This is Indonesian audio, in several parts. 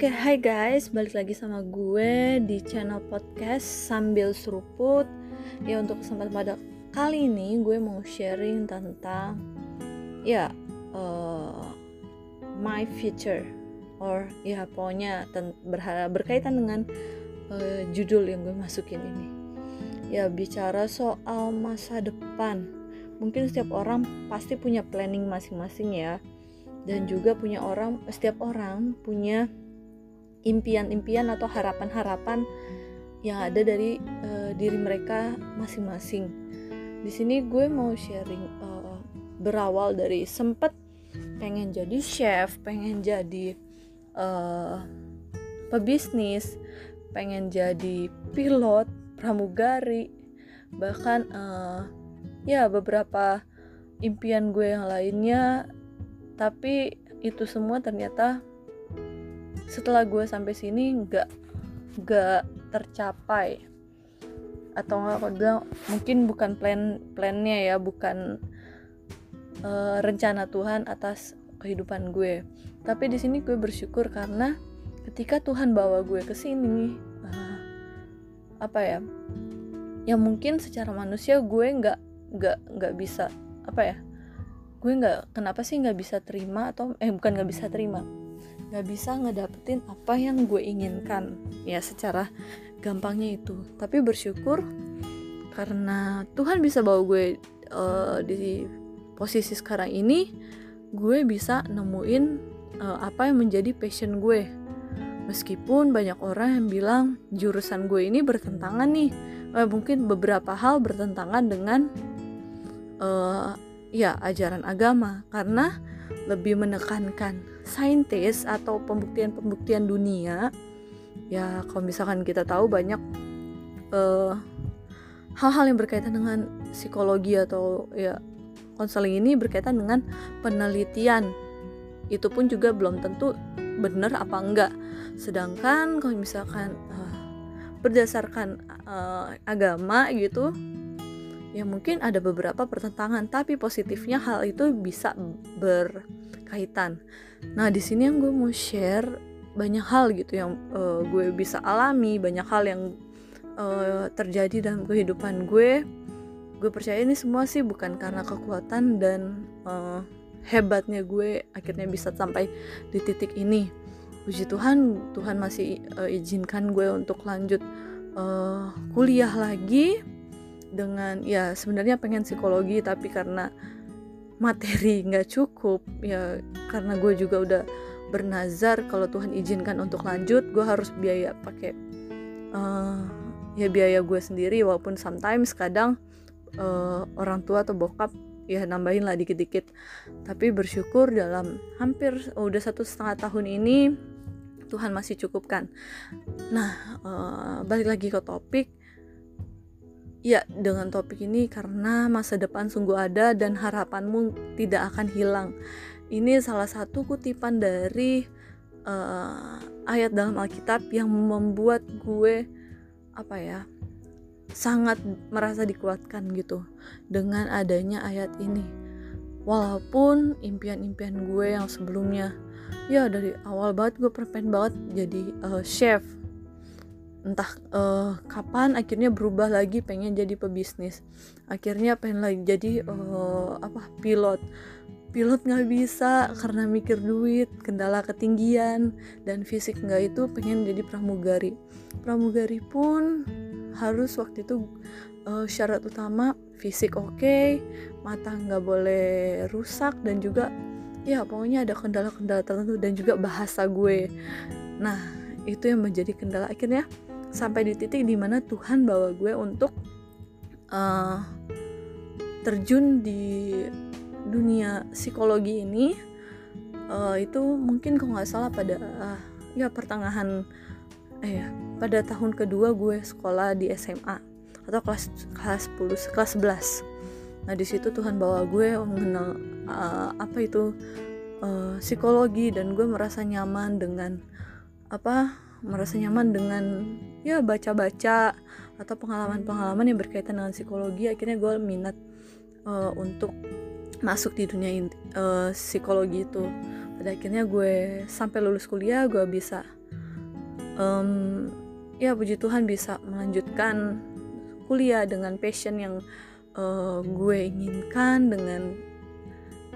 Oke, hai guys, balik lagi sama gue di channel podcast sambil seruput. Ya untuk kesempatan pada kali ini gue mau sharing tentang ya uh, my future or ya pokoknya berkaitan dengan uh, judul yang gue masukin ini. Ya bicara soal masa depan. Mungkin setiap orang pasti punya planning masing-masing ya dan juga punya orang setiap orang punya impian-impian atau harapan-harapan yang ada dari uh, diri mereka masing-masing. Di sini gue mau sharing uh, berawal dari sempet pengen jadi chef, pengen jadi uh, pebisnis, pengen jadi pilot, pramugari, bahkan uh, ya beberapa impian gue yang lainnya. Tapi itu semua ternyata setelah gue sampai sini nggak nggak tercapai. Atau nggak aku bilang mungkin bukan plan plannya ya bukan uh, rencana Tuhan atas kehidupan gue. Tapi di sini gue bersyukur karena ketika Tuhan bawa gue ke sini uh, apa ya yang mungkin secara manusia gue nggak nggak nggak bisa apa ya gue nggak kenapa sih nggak bisa terima atau eh bukan nggak bisa terima gak bisa ngedapetin apa yang gue inginkan. Ya secara gampangnya itu. Tapi bersyukur karena Tuhan bisa bawa gue uh, di posisi sekarang ini gue bisa nemuin uh, apa yang menjadi passion gue. Meskipun banyak orang yang bilang jurusan gue ini bertentangan nih. Uh, mungkin beberapa hal bertentangan dengan uh, ya ajaran agama. Karena lebih menekankan saintis atau pembuktian-pembuktian dunia ya kalau misalkan kita tahu banyak eh, hal-hal yang berkaitan dengan psikologi atau ya konseling ini berkaitan dengan penelitian. Itu pun juga belum tentu benar apa enggak. Sedangkan kalau misalkan uh, berdasarkan uh, agama gitu ya mungkin ada beberapa pertentangan tapi positifnya hal itu bisa berkaitan nah di sini yang gue mau share banyak hal gitu yang uh, gue bisa alami banyak hal yang uh, terjadi dalam kehidupan gue. Gue percaya ini semua sih bukan karena kekuatan dan uh, hebatnya gue akhirnya bisa sampai di titik ini. Puji Tuhan Tuhan masih uh, izinkan gue untuk lanjut uh, kuliah lagi dengan ya sebenarnya pengen psikologi tapi karena materi nggak cukup ya karena gue juga udah bernazar kalau Tuhan izinkan untuk lanjut gue harus biaya pakai uh, ya biaya gue sendiri walaupun sometimes kadang uh, orang tua atau bokap ya nambahin lah dikit-dikit. Tapi bersyukur dalam hampir oh, udah satu setengah tahun ini Tuhan masih cukupkan. Nah uh, balik lagi ke topik Ya, dengan topik ini karena masa depan sungguh ada dan harapanmu tidak akan hilang. Ini salah satu kutipan dari uh, ayat dalam Alkitab yang membuat gue apa ya? sangat merasa dikuatkan gitu dengan adanya ayat ini. Walaupun impian-impian gue yang sebelumnya ya dari awal banget gue pengen banget jadi uh, chef entah uh, kapan akhirnya berubah lagi pengen jadi pebisnis. Akhirnya pengen lagi jadi uh, apa pilot. Pilot nggak bisa karena mikir duit kendala ketinggian dan fisik nggak itu pengen jadi pramugari. Pramugari pun harus waktu itu uh, syarat utama fisik oke okay, mata nggak boleh rusak dan juga ya pokoknya ada kendala-kendala tertentu dan juga bahasa gue. Nah itu yang menjadi kendala. Akhirnya sampai di titik di mana Tuhan bawa gue untuk uh, terjun di dunia psikologi ini. Uh, itu mungkin kalau nggak salah pada uh, ya pertengahan eh ya pada tahun kedua gue sekolah di SMA atau kelas kelas 10 kelas 11 nah di situ Tuhan bawa gue mengenal uh, apa itu uh, psikologi dan gue merasa nyaman dengan apa merasa nyaman dengan ya baca-baca atau pengalaman-pengalaman yang berkaitan dengan psikologi akhirnya gue minat uh, untuk masuk di dunia uh, psikologi itu. Pada akhirnya gue sampai lulus kuliah gue bisa um, ya puji Tuhan bisa melanjutkan kuliah dengan passion yang uh, gue inginkan dengan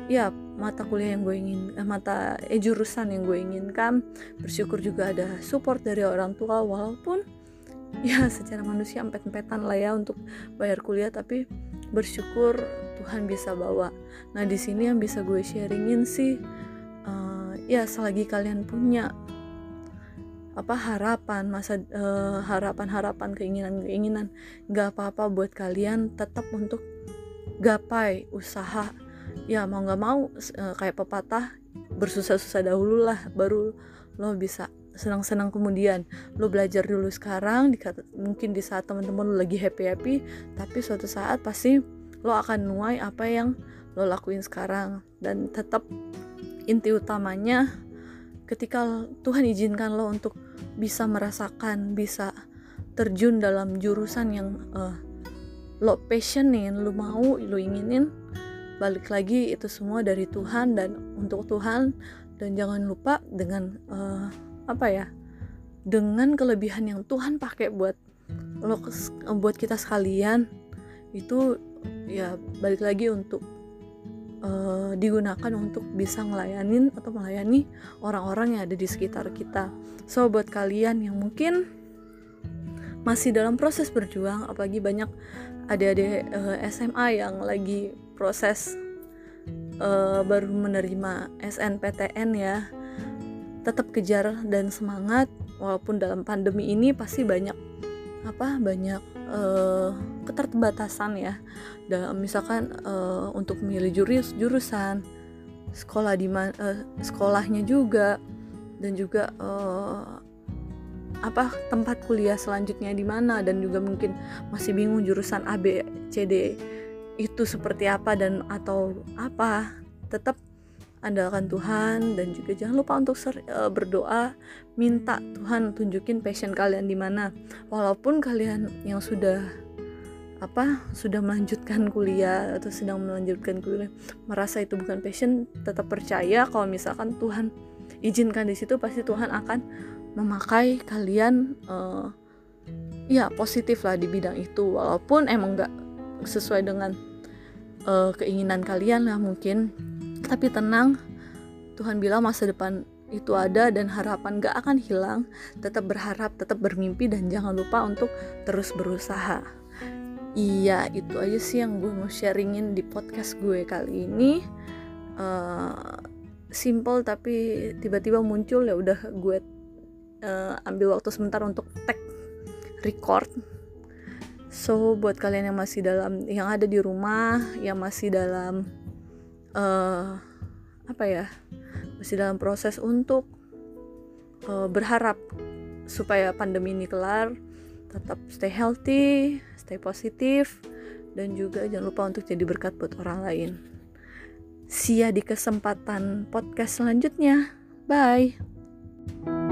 ya mata kuliah yang gue ingin eh, mata eh, jurusan yang gue inginkan. Bersyukur juga ada support dari orang tua walaupun ya secara manusia empet-empetan lah ya untuk bayar kuliah tapi bersyukur Tuhan bisa bawa. Nah di sini yang bisa gue sharingin sih uh, ya selagi kalian punya apa harapan masa uh, harapan harapan keinginan keinginan nggak apa apa buat kalian tetap untuk gapai usaha. Ya mau nggak mau uh, kayak pepatah bersusah-susah dahulu lah baru lo bisa senang-senang kemudian. Lo belajar dulu sekarang di, mungkin di saat teman-teman lo lagi happy happy tapi suatu saat pasti lo akan nuai apa yang lo lakuin sekarang. Dan tetap inti utamanya ketika Tuhan izinkan lo untuk bisa merasakan bisa terjun dalam jurusan yang uh, lo passionin lo mau lo inginin balik lagi itu semua dari Tuhan dan untuk Tuhan. Dan jangan lupa dengan uh, apa ya dengan kelebihan yang Tuhan pakai buat lo buat kita sekalian itu ya balik lagi untuk uh, digunakan untuk bisa ngelayanin atau melayani orang-orang yang ada di sekitar kita. So buat kalian yang mungkin masih dalam proses berjuang, apalagi banyak adik-adik uh, eh, SMA yang lagi proses uh, baru menerima SNPTN ya tetap kejar dan semangat walaupun dalam pandemi ini pasti banyak apa banyak uh, keterbatasan ya. Dalam misalkan uh, untuk memilih jurus jurusan sekolah di uh, sekolahnya juga dan juga uh, apa tempat kuliah selanjutnya di mana dan juga mungkin masih bingung jurusan A B C D itu seperti apa dan atau apa tetap andalkan Tuhan dan juga jangan lupa untuk uh, berdoa minta Tuhan tunjukin passion kalian di mana. Walaupun kalian yang sudah apa sudah melanjutkan kuliah atau sedang melanjutkan kuliah merasa itu bukan passion tetap percaya kalau misalkan Tuhan izinkan di situ pasti Tuhan akan memakai kalian uh, ya positif lah di bidang itu. Walaupun emang nggak sesuai dengan uh, keinginan kalian lah mungkin tapi tenang, Tuhan bilang masa depan itu ada dan harapan gak akan hilang. Tetap berharap, tetap bermimpi dan jangan lupa untuk terus berusaha. Iya, itu aja sih yang gue mau sharingin di podcast gue kali ini. Uh, simple tapi tiba-tiba muncul ya udah gue uh, ambil waktu sebentar untuk tag record. So buat kalian yang masih dalam yang ada di rumah, yang masih dalam uh, apa ya masih dalam proses untuk uh, berharap supaya pandemi ini kelar tetap stay healthy stay positif dan juga jangan lupa untuk jadi berkat buat orang lain. See ya di kesempatan podcast selanjutnya. Bye